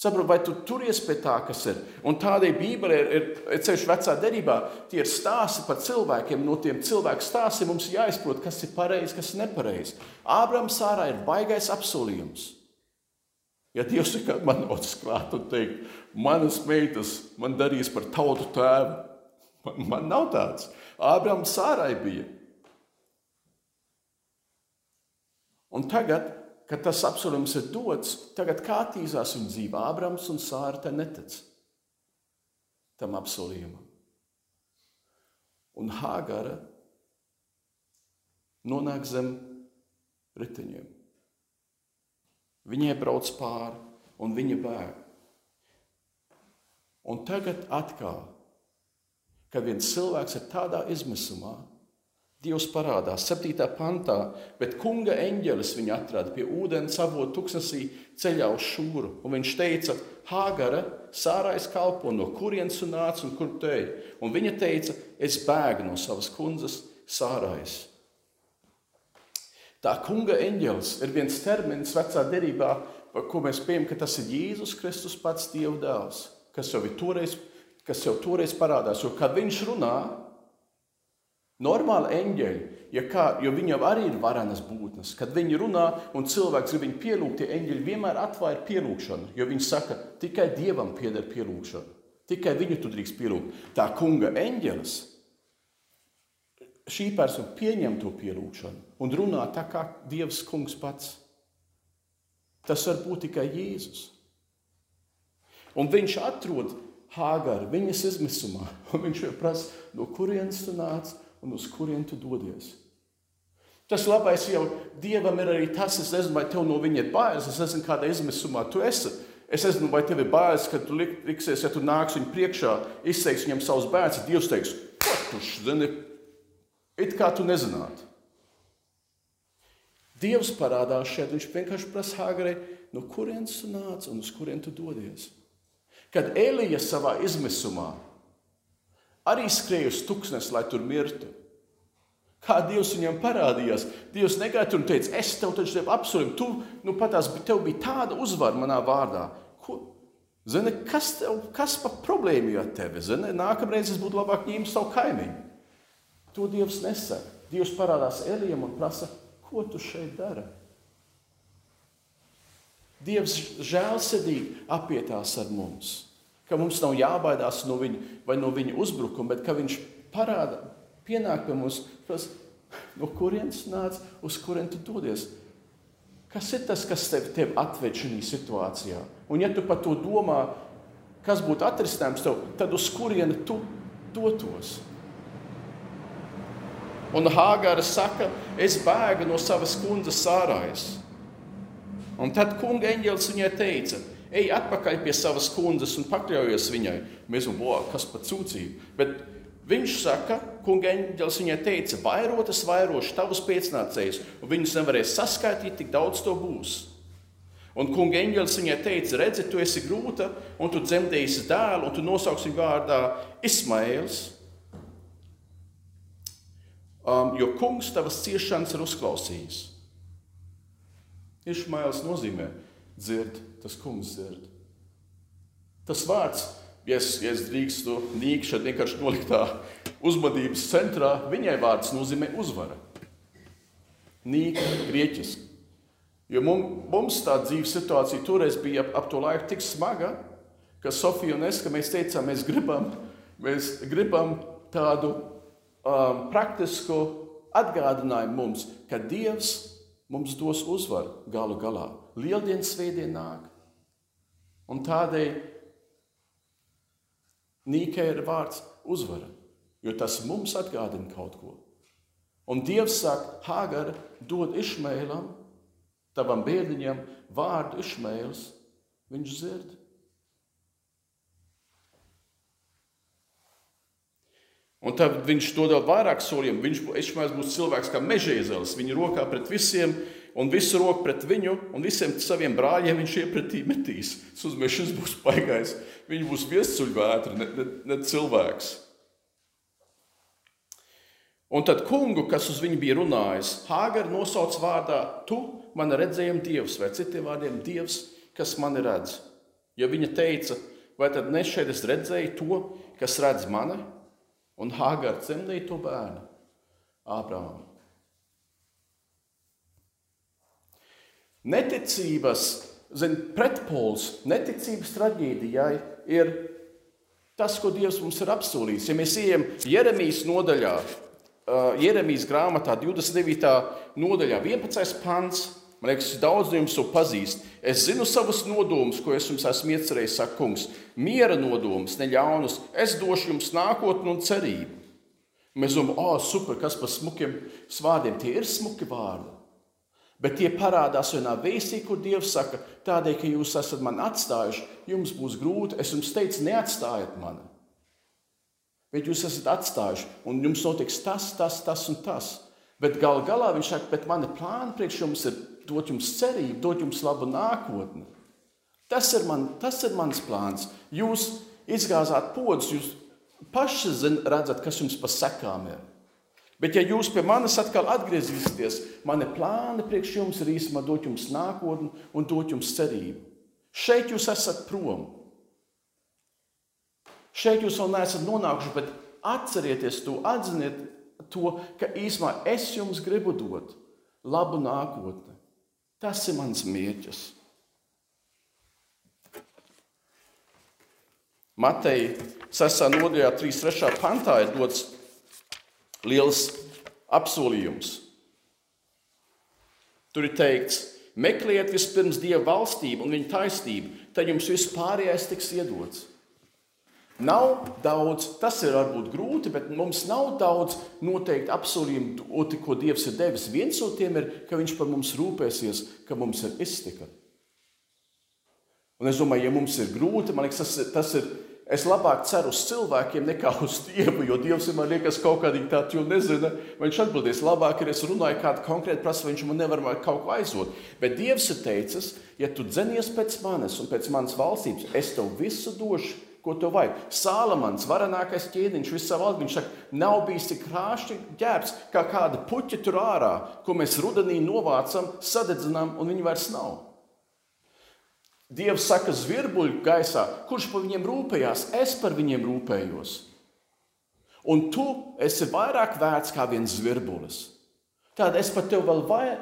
S2: Saprotu, vai tu turies pie tā, kas ir. Un tādai Bībelē ir, ir, ceļš vecā derībā, tie ir stāsti par cilvēkiem. No tiem cilvēku stāstiem mums jāizprot, kas ir pareizi, kas ir nepareizi. Ābrams Sārā ir baigais apsolījums. Ja Dievs ir kāds man otrs klāt un teikt, manas meitas man darīs par tautu tēvu, man, man nav tāds. Ābrams Sārai bija. Un tagad, kad tas apsolījums ir dots, tagad kā attīstās viņa dzīve, Ābrams un Sāra te netic tam apsolījumam. Un Hāgara nonāk zem riteņiem. Viņai brauc pāri, un viņa bēg. Un tagad atkal, kad viens cilvēks ir tādā izmisumā, Dievs parādās 7. pantā, bet kunga eņģelis viņu atrada pie ūdens avotu tuksnesī ceļā uz šūru. Un viņš teica, Hāgara, sārais kalpo, no kurienes tu nāc un kur tu ej? Un viņa teica, es bēgu no savas kundzes sārais. Tā kunga eņģelis ir viens termins vecā derībā, par ko mēs pieņemam, ka tas ir Jēzus Kristus pats Dieva dēls, kas jau, toreiz, kas jau toreiz parādās. Jo kad viņš runā, Normāli eņģeļi, ja kā, jo viņi jau arī ir varenas būtnes, kad viņi runā un cilvēks grib viņu pielūgt, tie eņģeļi vienmēr atklāja pielūgšanu, jo viņi saka, tikai dievam pieder pielūgšana. Tikai viņu tu drīkst pielūgt. Tā kunga eņģelis, šī persona pieņem to pielūgšanu un runā tā kā dievs kungs pats. Tas var būt tikai Jēzus. Un viņš atrod Hāgaru viņas izmisumā, un viņš jau prasa, no kurienes tu nāc un uz kurien tu dodies. Tas labais jau Dievam ir arī tas, es nezinu, vai tev no viņa ir bailes, es nezinu, kādā izmisumā tu esi. Es nezinu, vai tev ir bailes, ka tu liksies, ja tu nāks viņu priekšā, izteiks viņam savus bērnus, Dievs teiks, ko tu zini, it kā tu nezinātu. Dievs parādās šeit, viņš vienkārši prasa Hāgarai, no kurienes tu nāc un uz kurien tu dodies. Kad Elija savā izmisumā arī skrēja uz tuksnes, lai tur mirtu. Kā Dievs viņam parādījās? Dievs negaidīja un teica, es tev taču tev apsolīju, tu nu, patās, tev bija tāda uzvara manā vārdā. Ko? Zini, kas, tev, kas par problēmu ar tevi? Zini, nākamreiz es būtu labāk ņēmis savu kaimiņu. To Dievs nesaka. Dievs parādās Elijam un prasa, ko tu šeit dari? Dievs žēlsirdīgi apietās ar mums ka mums nav jābaidās no viņa vai no viņa uzbrukuma, bet ka viņš parāda, pienāk pie mums, prasa, no kurienes nāc, uz kurien tu dodies. Kas ir tas, kas tev, tev atved šajā situācijā? Un, ja tu par to domā, kas būtu atrisinājums tev, tad uz kurieni tu dotos? Un Hāgara saka, es bēgu no savas kundzes sārājas. Un tad kunga eņģēlis viņai teica, ej atpakaļ pie savas kundzes un pakļaujies viņai. Mēs domājam, kas par sūdzību. Bet viņš saka, kunga eņģelis viņai teica, vairot es vairošu tavus pēcnācējus, un viņus nevarēs saskaitīt, tik daudz to būs. Un kunga eņģelis viņai teica, redzi, tu esi grūta, un tu dzemdēsi dēlu, un tu nosauksi viņu vārdā Ismails. Um, jo kungs tavas ciešanas ir uzklausījis. Ismails nozīmē dzird tas kungs dzird. Tas vārds, ja es, ja es drīkstu nīkšķi vienkārši nolikt tā uzmanības centrā, viņai vārds nozīmē uzvara. Nīka grieķiski. Jo mums tā dzīves situācija toreiz bija ap, ap to laiku tik smaga, ka Sofija un es, ka mēs teicām, mēs gribam, mēs gribam tādu um, praktisku atgādinājumu mums, ka Dievs mums dos uzvaru galu galā. Lieldienas svētdiena nāk. Un tādēļ Nīkai ir vārds uzvara, jo tas mums atgādina kaut ko. Un Dievs saka, Hāgara, dod Išmēlam, tavam bērniņam, vārdu Išmēls, viņš dzird. Un tad viņš to dod vairāk solījumu. Viņš Išmēls būs cilvēks kā mežēzelis, viņa rokā pret visiem un visu roku pret viņu, un visiem saviem brāļiem viņš iepratī metīs. Tas uzmešs būs paigais. Viņš būs viesuļvētra, ne, ne, ne cilvēks. Un tad kungu, kas uz viņu bija runājis, Hāgara nosauc vārdā, tu man redzējumi dievs, vai citiem vārdiem dievs, kas mani redz. Ja viņa teica, vai tad ne šeit es redzēju to, kas redz mani, un Hāgara dzemdēja to bērnu, Ābrāmu. Neticības zin, pretpols, neticības traģēdijai ir tas, ko Dievs mums ir apsolījis. Ja mēs ejam Jeremijas nodaļā, uh, Jeremijas grāmatā, 29. nodaļā, 11. pants, man liekas, daudz no jums to pazīst. Es zinu savus nodomus, ko es jums esmu iecerējis, saka kungs. Miera nodomus, ne ļaunus. Es došu jums nākotni un cerību. Mēs domājam, oh, super, kas par smukiem vārdiem. Tie ir smuki vārdi. Bet tie parādās vienā vēstī, kur Dievs saka, tādēļ, ka jūs esat mani atstājuši, jums būs grūti. Es jums teicu, neatstājiet mani. Bet jūs esat atstājuši, un jums notiks tas, tas, tas un tas. Bet gal galā viņš saka, bet mani plāni priekš jums ir dot jums cerību, dot jums labu nākotni. Tas ir, man, tas ir mans plāns. Jūs izgāzāt podus, jūs paši zin, redzat, kas jums pa sekām ir. Bet, ja jūs pie manis atkal atgriezīsieties, mani plāni priekš jums ir īstenībā dot jums nākotni un dot jums cerību. Šeit jūs esat prom. Šeit jūs vēl neesat nonākuši, bet atcerieties to, atziniet to, ka īstenībā es jums gribu dot labu nākotni. Tas ir mans mērķis. Mateja 6. nodaļā, 3. pantā ir dots liels apsolījums. Tur ir teikts, meklējiet vispirms Dieva valstību un viņa taisnību, tad jums viss pārējais tiks iedots. Nav daudz, tas ir varbūt grūti, bet mums nav daudz noteikti apsolījumu, ko Dievs ir devis. Viens no tiem ir, ka Viņš par mums rūpēsies, ka mums ir iztika. Un es domāju, ja mums ir grūti, man liekas, tas tas ir Es labāk ceru uz cilvēkiem nekā uz Dievu, jo Dievs man liekas, kaut kādā veidā tādu nezina. Viņš atbildēs, labāk ir, es runāju kādu konkrētu prasību, viņš man nevar kaut ko aizot. Bet Dievs ir teicis, ja tu dzenies pēc manis un pēc manas valstības, es tev visu došu, ko tev vajag. Sālamans, varenākais ķēniņš, visā valdībā, viņš saka, nav bijis tik krāšņi ģērbs, kā kāda puķa tur ārā, ko mēs rudenī novācam, sadedzinām, un viņi vairs nav. Dievs saka, zvirbuļu gaisā, kurš par viņiem rūpējās, es par viņiem rūpējos. Un tu esi vairāk vērts kā viens zvirbulis. Tad es par tevi vēl, vai,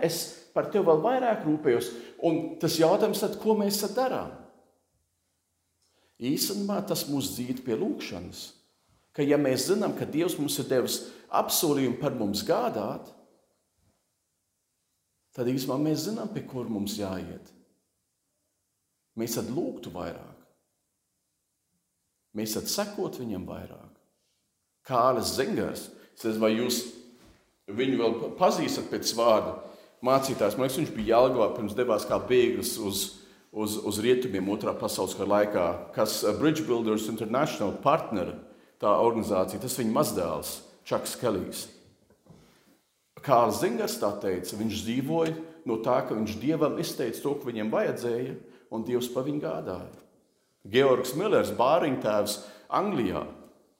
S2: par tevi vēl vairāk rūpējos. Un tas jautājums, tad, ko mēs tad darām? Īstenībā tas mūs dzīvo pie lūkšanas. Ka, ja mēs zinām, ka Dievs mums ir devis apsolījumu par mums gādāt, tad īstenībā mēs zinām, pie kur mums jāiet mēs tad lūgtu vairāk. Mēs tad sekot viņam vairāk. Es nezinu, vai jūs viņu vēl pazīstat pēc vārda mācītājs. Man liekas, viņš bija Jālgavā pirms devās kā bēglis uz, uz, uz rietumiem otrā pasaules kara laikā, kas uh, Bridge Builders International partneri, tā organizācija, tas viņa mazdēls, Čaks Kelijs. Kārls Zingers tā teica, viņš dzīvoja no tā, ka viņš dievam izteica to, ko viņam vajadzēja, un Dievs par viņu gādāja. Georgs Millers, bāriņtēvs Anglijā.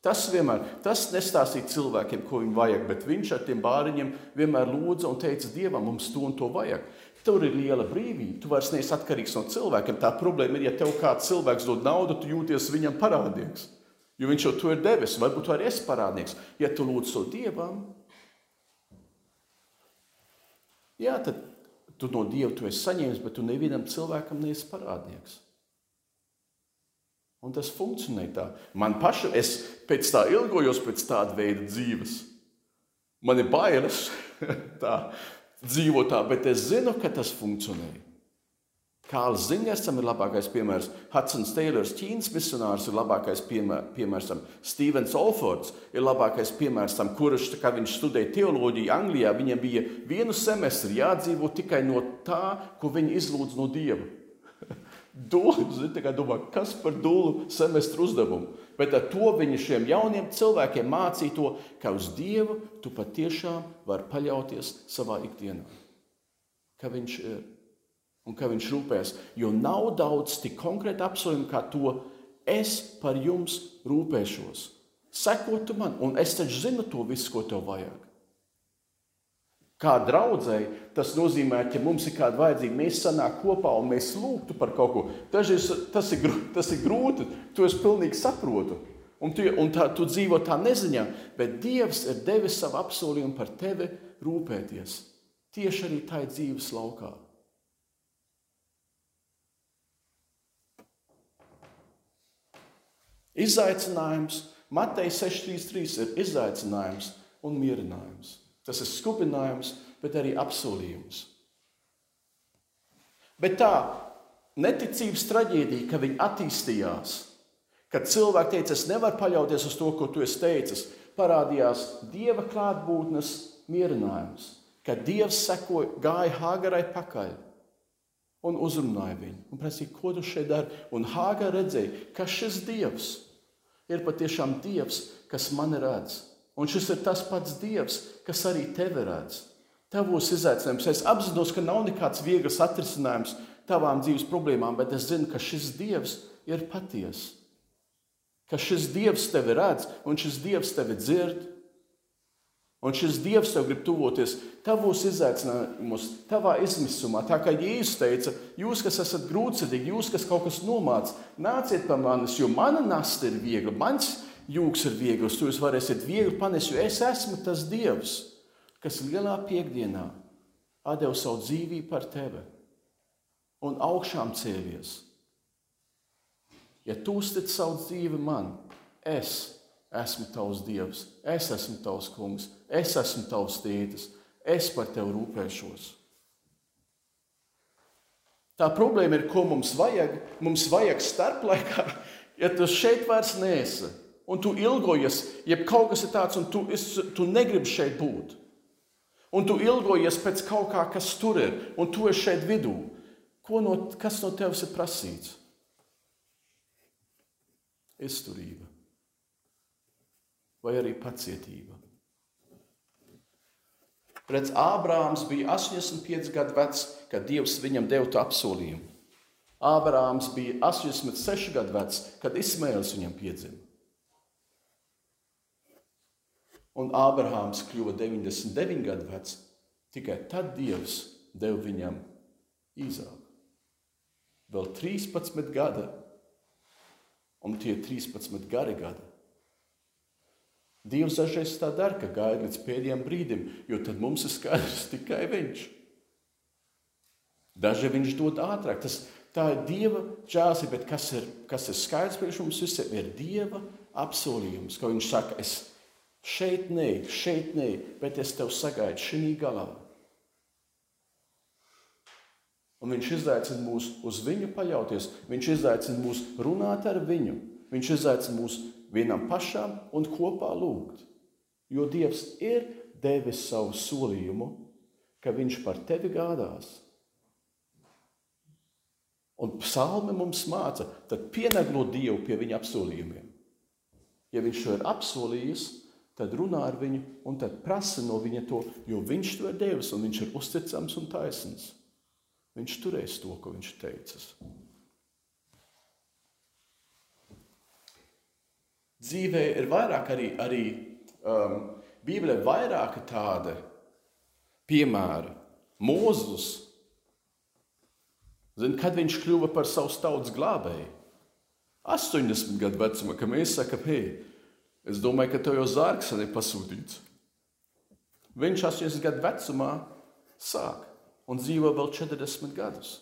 S2: Tas vienmēr tas nestāstīja cilvēkiem, ko viņiem vajag, bet viņš ar tiem bāriņiem vienmēr lūdza un teica, Dievam, mums to un to vajag. Tur ir liela brīvība. Tu vairs neesi atkarīgs no cilvēkiem. Tā problēma ir, ja tev kāds cilvēks dod naudu, tu jūties viņam parādnieks. Jo viņš jau to ir devis, varbūt arī esi parādnieks. Ja tu lūdz to dievam, jā, tad Tu no Dieva tu esi saņēmis, bet tu nevienam cilvēkam neesi parādnieks. Un tas funkcionē tā. Man pašam, es pēc tā ilgojos pēc tāda veida dzīves. Man ir bailes tā dzīvot tā, bet es zinu, ka tas funkcionē. Kārls Zingers tam ir labākais piemērs. Hudsons Taylors, Ķīnas misionārs, ir labākais piemērs tam. Stevens Olfords ir labākais piemērs tam, kurš, kad viņš studēja teoloģiju Anglijā, viņam bija vienu semestri jādzīvo tikai no tā, ko viņi izlūdz no Dieva. Dūlis, domā, kas par dūlu semestru uzdevumu? Bet ar to viņi šiem jauniem cilvēkiem mācīja to, ka uz Dievu tu patiešām vari paļauties savā ikdienā. Ka viņš ir un ka viņš rūpēs. Jo nav daudz tik konkrēti apsolījumi, kā to es par jums rūpēšos. Sekotu man, un es taču zinu to visu, ko tev vajag. Kā draudzēji, tas nozīmē, ka mums ir kāda vajadzīga, mēs sanākam kopā un mēs lūgtu par kaut ko. Dažreiz tas ir, tas ir grūti, to es pilnīgi saprotu. Un tu, un tā, tu dzīvo tā neziņā, bet Dievs ir devis savu apsolījumu par tevi rūpēties. Tieši arī tajā dzīves laukā. Izaicinājums Mateja 6,33 ir izaicinājums un mierinājums. Tas ir skubinājums, bet arī apsolījums. Bet tā neticības traģēdija, ka viņi attīstījās, kad cilvēki teica, es nevaru paļauties uz to, ko tu esi teicis, parādījās Dieva klātbūtnes mierinājums, ka Dievs sekoja, gāja Hāgarai pakaļ un uzrunāja viņu. Un prasīja, ko tu šeit dari? Un Hāgara redzēja, ka šis Dievs ir patiešām Dievs, kas mani redz. Un šis ir tas pats Dievs, kas arī tevi redz. Tavos izaicinājumos es apzinos, ka nav nekāds viegls atrisinājums tavām dzīves problēmām, bet es zinu, ka šis Dievs ir patiesa. Ka šis Dievs tevi redz un šis Dievs tevi dzird. Un šis Dievs tev grib tuvoties tavos izaicinājumos, tavā izmisumā. Tā kā Jēzus teica, jūs, kas esat grūtsirdīgi, jūs, kas kaut kas nomāc, nāciet pie manis, jo mana nasta ir viegla, mans jūgs ir viegls, jūs varēsiet viegli panest, jo es esmu tas Dievs, kas lielā piekdienā atdeva savu dzīvību par tevi un augšām cēlies. Ja tu uztic savu dzīvi man, es esmu tavs dievs, es esmu tavs kungs, es esmu tavs tētis, es par tevi rūpēšos. Tā problēma ir, ko mums vajag. Mums vajag starplaikā, ja tu šeit vairs nesi, un tu ilgojies, ja kaut kas ir tāds, un tu, es, tu negribi šeit būt. Un tu ilgojies pēc kaut kā, kas tur ir, un tu esi šeit vidū. Ko no, kas no tevis ir prasīts? Izturība vai arī pacietība. Redz, Ābrāms bija 85 gadu vecs, kad Dievs viņam deva to apsolījumu. Ābrāms bija 86 gadu vecs, kad Ismēls viņam piedzima. Un Ābrāms kļuva 99 gadu vecs, tikai tad Dievs deva viņam īzāku. Vēl 13 gadi, un tie 13 gari gadi Dievs dažreiz tā dara, ka gaida līdz pēdējiem brīdim, jo tad mums ir skaidrs tikai Viņš. Dažreiz Viņš dod ātrāk. Tas, tā ir Dieva žēlstība, bet kas ir, kas ir skaidrs priekš mums visiem, ir Dieva apsolījums, ka Viņš saka, es šeit nē, šeit nē, bet es tev sagaidu šī galā. Un viņš izaicina mūs uz viņu paļauties, viņš izaicina mūs runāt ar viņu, viņš izaicina mūs vienam pašam un kopā lūgt. Jo Dievs ir devis savu solījumu, ka Viņš par tevi gādās. Un psalmi mums māca, tad pienaglo Dievu pie viņa apsolījumiem. Ja viņš to ir apsolījis, tad runā ar viņu un tad prasa no viņa to, jo viņš to ir devis un viņš ir uzticams un taisns. Viņš turēs to, ko viņš teicis. Dzīvē ir vairāk arī, arī um, Bībelē vairāki tādi piemēri. Mūzus, zin, kad viņš kļuva par savu tautas glābēju, 80 gadu vecumā, kad mēs sakām, hei, es domāju, ka tev jau zārks ir pasūtīts. Viņš 80 gadu vecumā sāk un dzīvo vēl 40 gadus.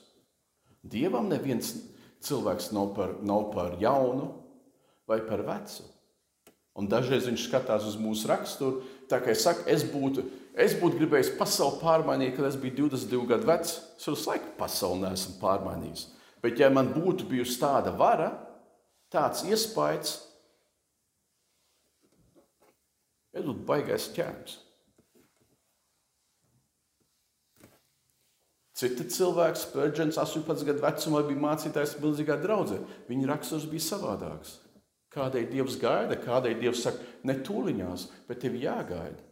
S2: Dievam neviens cilvēks nav par, nav par jaunu, vai par vecu. Un dažreiz viņš skatās uz mūsu raksturu, tā kā es saku, es būtu, es būtu gribējis pasauli pārmainīt, kad es biju 22 gadu vecs. Es visu laiku pasauli neesmu pārmainījis. Bet, ja man būtu bijusi tāda vara, tāds iespējas, es būtu baigais ķēmis. Citi cilvēki, Spērģents, 18 gadu vecumā, bija mācītājs milzīgā draudzē. Viņa raksturs bija savādāks. Kādēļ Dievs gaida, kādēļ Dievs saka, ne tūliņās, bet tev jāgaida.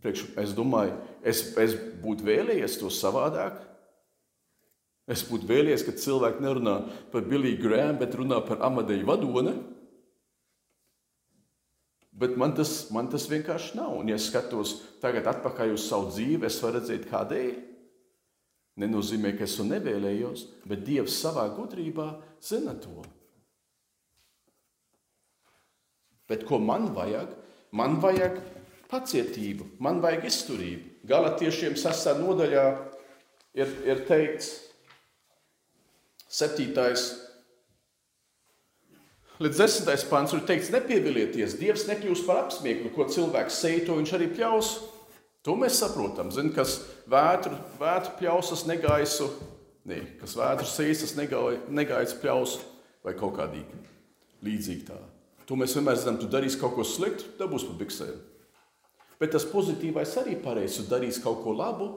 S2: Priekš, es domāju, es, es būtu vēlējies to savādāk. Es būtu vēlējies, ka cilvēki nerunā par Billiju Grēmu, bet runā par Amadeju Vadoni. Bet man tas, man tas vienkārši nav. Un, ja skatos tagad atpakaļ uz savu dzīvi, es varu redzēt, kādēļ. Nenozīmē, ka es to nevēlējos, bet Dievs savā gudrībā zina to. Bet ko man vajag? Man vajag pacietību, man vajag izturību. Galatiešiem sastāvā nodaļā ir, ir teikts, 7. līdz 10. pāns ir teikts, nepievilieties, Dievs nekļūs par apsmieklu, ko cilvēks sēž, to viņš arī pļaus. To mēs saprotam. Zin, kas vētru, vētru pļausas negaisu, ne, kas vētru sēsas negaisu pļausu vai kaut kādīgi līdzīgi tā. To mēs vienmēr zinām, tu darīsi kaut ko sliktu, dabūs pa biksēm. Bet tas pozitīvais arī pareizs. Tu darīsi kaut ko labu,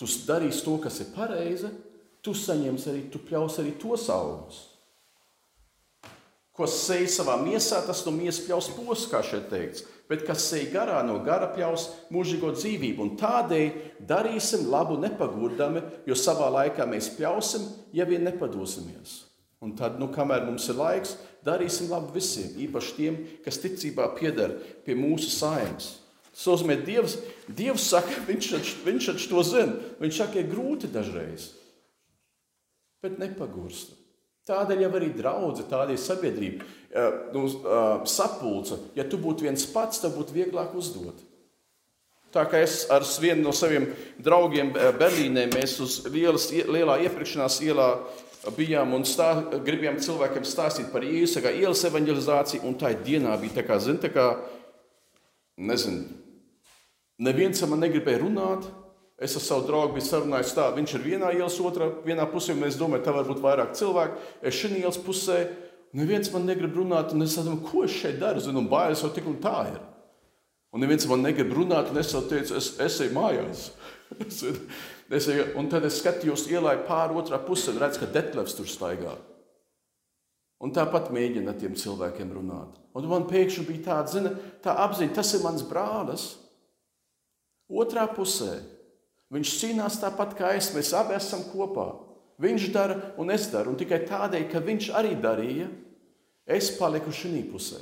S2: tu darīsi to, kas ir pareizi, tu saņemsi arī, tu pļaus arī tos augļus. Ko sēž savā miesā, tas no miesas pļaus posms, kā šeit teikts. Bet kas sēž garā, no gara pļaus mūžīgo dzīvību. Un tādēļ darīsim labu nepagurdami, jo savā laikā mēs pļausim, ja vien nepadosimies. Un tad, nu, kamēr mums ir laiks, darīsim labu visiem, īpaši tiem, kas ticībā pieder pie mūsu saimnes. Tas nozīmē, Dievs, Dievs saka, viņš, viņš to zina. Viņš saka, ir grūti dažreiz, bet nepagurst. Tādēļ jau arī draudzene, tāda ir sabiedrība, nu, sapulce. Ja tu būtu viens pats, tad būtu vieglāk uzdot. Tā kā es ar vienu no saviem draugiem Berlīnē, mēs uz lielas, lielā iepirkšanās ielā bijām un stā, gribējām cilvēkiem stāstīt par Jēzus, kā ielas evanģelizāciju, un tā dienā bija tā kā, zin, tā kā, nezinu, neviens man negribēja runāt, Es ar savu draugu biju sarunājis tā, viņš ir vienā ielas, otrā vienā pusē, un es domāju, tā var būt vairāk cilvēku. Es šajā ielas pusē, neviens man negrib runāt, un es domāju, ko es šeit daru, zinu, un bailes jau tik un tā ir. Un neviens man negrib runāt, un es jau teicu, es, es eju mājās. es un tad es skatījos ielai pāri otrā pusē un redzu, ka Detlevs tur staigā. Un tāpat mēģina ar tiem cilvēkiem runāt. Un man pēkšņi bija tāda, zina, tā apziņa, tas ir mans brālis. Otrā pusē Viņš cīnās tāpat kā es. Mēs abi esam kopā. Viņš dara un es daru. Un tikai tādēļ, ka viņš arī darīja, es paliku šajā pusē.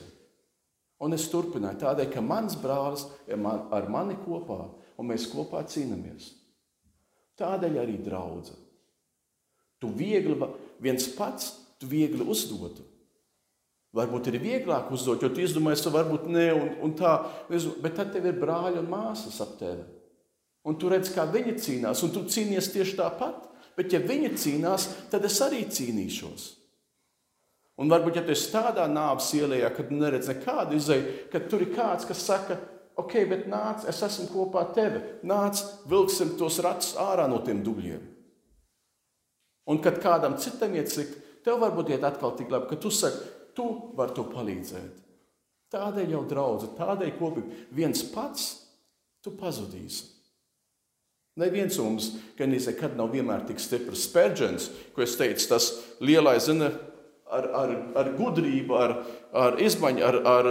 S2: Un es turpināju tādēļ, ka mans brālis ir man, ar mani kopā un mēs kopā cīnāmies. Tādēļ arī draudzene. Tu viegli, viens pats, tu viegli uzdotu. Varbūt ir vieglāk uzdot, jo tu izdomājies, ka varbūt ne, un, un tā, bet tad tev ir brāļi un māsas ap tevi. Un tu redz, kā viņi cīnās, un tu cīnies tieši tāpat. Bet, ja viņi cīnās, tad es arī cīnīšos. Un varbūt, ja tu esi tādā nāves ielā, kad neredz nekādu izēju, kad tur ir kāds, kas saka, ok, bet nāc, es esmu kopā ar tevi. Nāc, vilksim tos ratus ārā no tiem dubļiem. Un kad kādam citam iet slikt, tev varbūt iet atkal tik labi, ka tu saki, tu vari to palīdzēt. Tādēļ jau draudzene, tādēļ kopīgi viens pats tu pazudīsi. Neviens mums gan nekad nav vienmēr tik stiprs spērģens, ko es teicu, tas lielais, zina, ar, ar, ar gudrību, ar, ar izmaiņu, ar, ar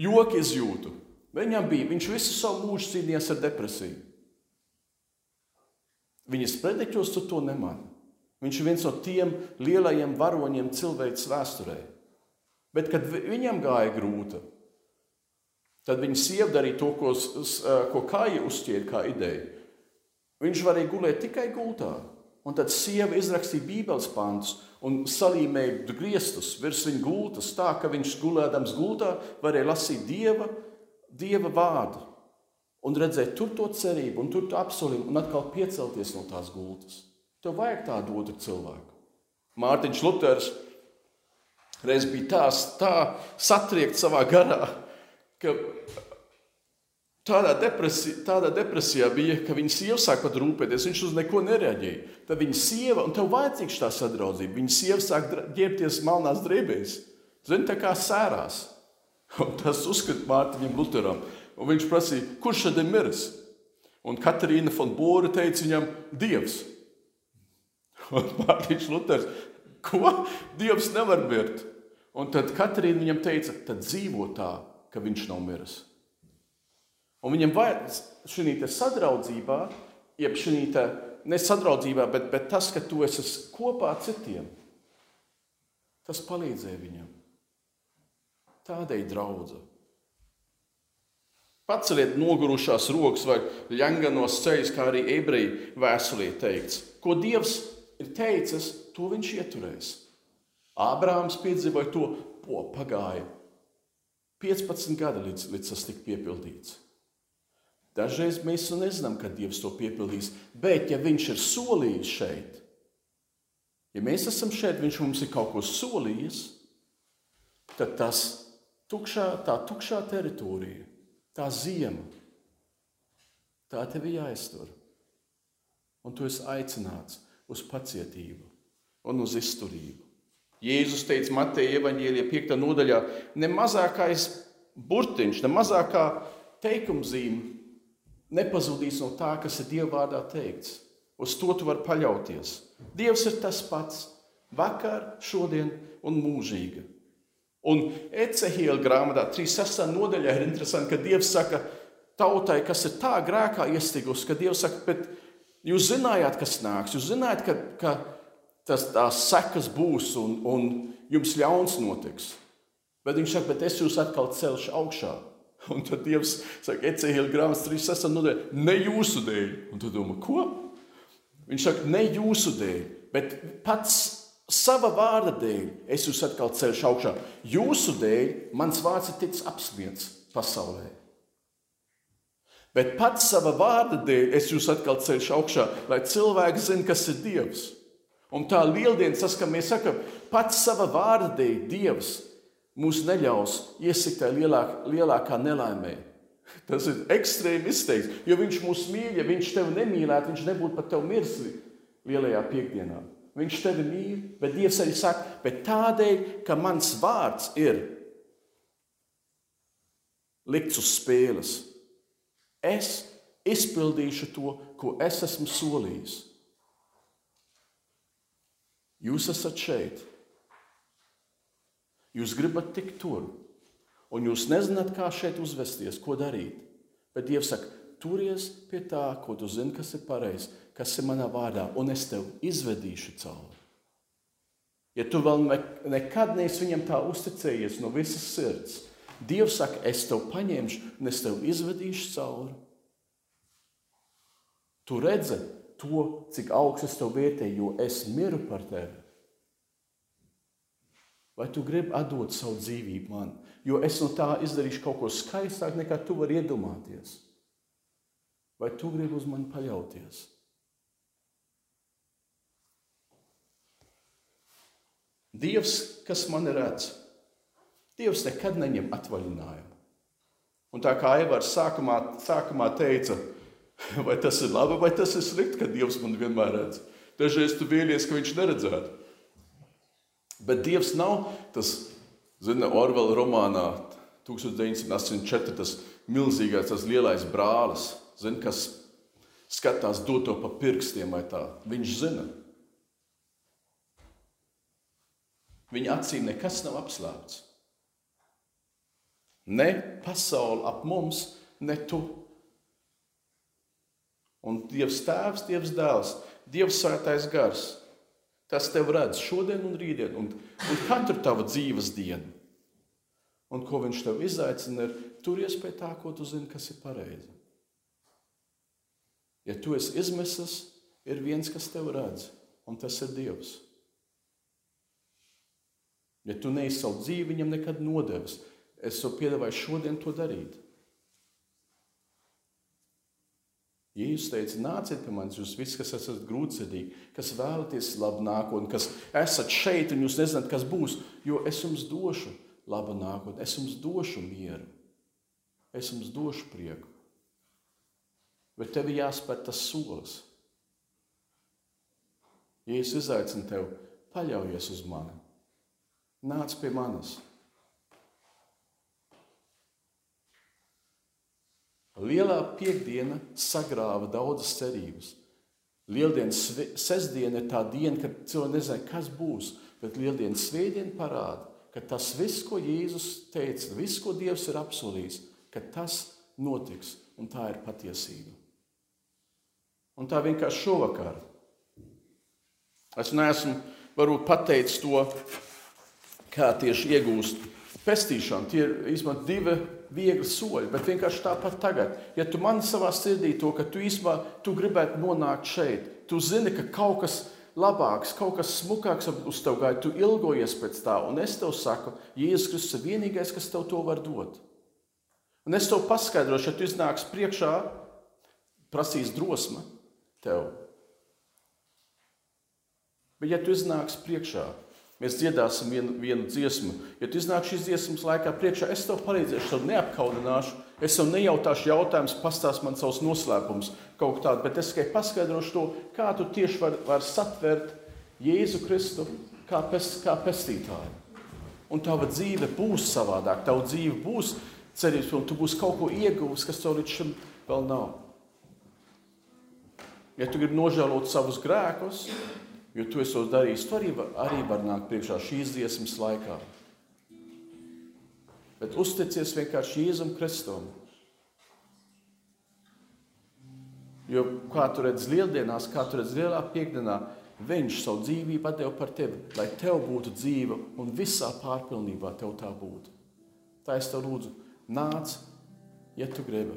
S2: joku izjūtu. Viņam bija, viņš visu savu mūžu cīnījās ar depresiju. Viņas prediķos tu to nemani. Viņš ir viens no tiem lielajiem varoņiem cilvēces vēsturē. Bet, kad viņam gāja grūti, Tad viņa sieva darīja to, ko, ko Kāja uzķēra kā ideju. Viņš varēja gulēt tikai gultā. Un tad sieva izrakstīja Bībeles pantus un salīmēja griestus virs viņa gultas, tā ka viņš gulēdams gultā varēja lasīt dieva, dieva vārdu un redzēt tur to cerību, un tur to apsolījumu, un atkal piecelties no tās gultas. Tev vajag tādu otru cilvēku. Mārtiņš Luters reiz bija tā, tā satriekts savā garā, ka tādā, depresi, tādā depresijā bija, ka viņa sieva sāk pat rūpēties, viņš uz neko nereaģēja. Tad viņa sieva, un tev vajadzīgs tā sadraudzība, viņa sieva sāk ģērbties melnās drēbēs. Zini, tā kā sērās. Un tas uzskata Mārtiņam Lutheram. Un viņš prasīja, kurš tad ir miris? Un Katrīna von Bora teica viņam, Dievs. Un Mārtiņš Luters, ko? Dievs nevar mirt. Un tad Katrīna viņam teica, tad dzīvo tā, ka viņš nav miris. Un viņam vajag šī sadraudzībā, jeb šī nesadraudzībā, bet, bet tas, ka tu esi kopā ar citiem, tas palīdzēja viņam. Tādēļ draudzība. Paceliet nogurušās rokas vai ļanganos ceļus, kā arī ebreju vēstulē teikts. Ko Dievs ir teicis, to viņš ieturēs. Ābrāms piedzīvoja to, ko pagāja 15 gadi līdz, līdz tas tika piepildīts. Dažreiz mēs nezinām, kad Dievs to piepildīs, bet ja Viņš ir solījis šeit, ja mēs esam šeit, Viņš mums ir kaut ko solījis, tad tas tukšā, tā tukšā teritorija, tā zima, tā tev ir jāiztur. Un tu esi aicināts uz pacietību un uz izturību. Jēzus teica Mateja evaņģēlijā 5. nodaļā, ne mazākais burtiņš, ne mazākā teikumzīme nepazudīs no tā, kas ir Dieva vārdā teikts. Uz to tu vari paļauties. Dievs ir tas pats - vakar, šodien un mūžīgi. Un Ecehiela grāmatā, 36. nodaļā, ir interesanti, ka Dievs saka tautai, kas ir tā grēkā iestigusi, ka Dievs saka, bet jūs zinājāt, kas nāks, jūs zinājāt, ka, ka tas, tās sekas būs un, un jums ļauns notiks. Bet viņš saka, bet es jūs atkal celšu augšā. Un tad Dievs saka, Ecehila grāmatas 36. nodaļa, ne jūsu dēļ. Un tu domā, ko? Viņš saka, ne jūsu dēļ, bet pats sava vārda dēļ es jūs atkal celšu augšā. Jūsu dēļ mans vārds ir ticis apspiesti pasaulē. Bet pats sava vārda dēļ es jūs atkal celšu augšā, lai cilvēki zinātu, kas ir Dievs. Un tā lieldiena, tas, ka mēs sakām, pats sava vārda dēļ Dievs mūs neļaus iesikt tajā lielāk, lielākā nelaimē. Tas ir ekstrēmi izteikts, jo viņš mūs mīl. Ja viņš tevi nemīlētu, viņš nebūtu pat tevi miris lielajā piekdienā. Viņš tevi mīl, bet Dievs arī saka, bet tādēļ, ka mans vārds ir likts uz spēles, es izpildīšu to, ko es esmu solījis. Jūs esat šeit, Jūs gribat tikt tur, un jūs nezināt, kā šeit uzvesties, ko darīt. Bet Dievs saka, turies pie tā, ko tu zini, kas ir pareizi, kas ir manā vārdā, un es tev izvedīšu cauri. Ja tu vēl nekad neesi viņam tā uzticējies no visas sirds, Dievs saka, es tev paņemšu un es tev izvedīšu cauri. Tu redzi to, cik augsts es tev vērtēju, jo es miru par tevi. Vai tu gribi atdot savu dzīvību man? Jo es no tā izdarīšu kaut ko skaistāku, nekā tu vari iedomāties. Vai tu gribi uz mani paļauties? Dievs, kas man redz, Dievs nekad neņem atvaļinājumu. Un tā kā Evars sākumā, sākumā teica, vai tas ir labi, vai tas ir slikti, ka Dievs man vienmēr redz. Dažreiz tu vīlies, ka viņš neredzētu. Bet Dievs nav tas, zina, Orvela romānā 1984, tas milzīgais, tas lielais brālis, zina, kas skatās doto pa pirkstiem vai tā. Viņš zina. Viņa acīm nekas nav apslēpts. Ne pasaule ap mums, ne tu. Un Dievs Tēvs, Dievs Dēls, Dievs Svētais Gars Tas tev redz šodien un rītdien, un, un katru tavu dzīves dienu. Un ko viņš tev izaicina, ir turies pie tā, ko tu zini, kas ir pareizi. Ja tu esi izmesis, ir viens, kas tev redz, un tas ir Dievs. Ja tu savu dzīvi viņam nekad nodevis, es tev piedāvāju šodien to darīt. Jēzus teica, nāciet pie manis, jūs visi, kas esat grūtsirdīgi, kas vēlaties labu nākotni, kas esat šeit un jūs nezināt, kas būs, jo es jums došu labu nākotni, es jums došu mieru, es jums došu prieku. Bet tev ir jāspēr tas solis. Jēzus izaicina tevi, paļaujies uz mani, nāc pie manis. Lielā piekdiena sagrāva daudzas cerības. Lieldienas sestdiena ir tā diena, kad cilvēki nezina, kas būs, bet Lieldienas svētdiena parāda, ka tas viss, ko Jēzus teica, viss, ko Dievs ir apsolījis, ka tas notiks, un tā ir patiesība. Un tā vienkārši šovakar. Es neesmu varbūt pateicis to, kā tieši iegūst pestīšanu. Tie ir īstenībā divi viegli soļi, bet vienkārši tāpat tagad. Ja tu man savā sirdī to, ka tu īstenībā tu gribētu nonākt šeit, tu zini, ka kaut kas labāks, kaut kas smukāks uz tevi gāja, tu ilgojies pēc tā, un es tev saku, Jēzus Kristus ir vienīgais, kas tev to var dot. Un es tev paskaidrošu, ja tu iznāks priekšā, prasīs drosme tev. Bet ja tu iznāks priekšā, Mēs dziedāsim vienu, vienu dziesmu. Ja tu iznāc šīs dziesmas laikā priekšā, es tev palīdzēšu, tev neapkaunināšu. Es tev nejautāšu jautājumus, pastāst man savus noslēpumus, kaut kādu, bet es tikai paskaidrošu to, kā tu tieši vari var satvert Jēzu Kristu kā, pes, kā pestītāju. Un tava dzīve būs savādāka, tava dzīve būs cerības pilnu. Tu būsi kaut ko ieguvis, kas tev līdz šim vēl nav. Ja tu gribi nožēlot savus grēkus, jo tu esi to darījis, tu arī, arī var nākt priekšā šīs dziesmas laikā. Bet uzticies vienkārši Jēzum Kristum. Jo kā tu redzi lieldienās, kā tu redzi lielā piekdienā, viņš savu dzīvību deva par tevi, lai tev būtu dzīve un visā pārpilnībā tev tā būtu. Tā es tev lūdzu, nāc, ja tu gribi.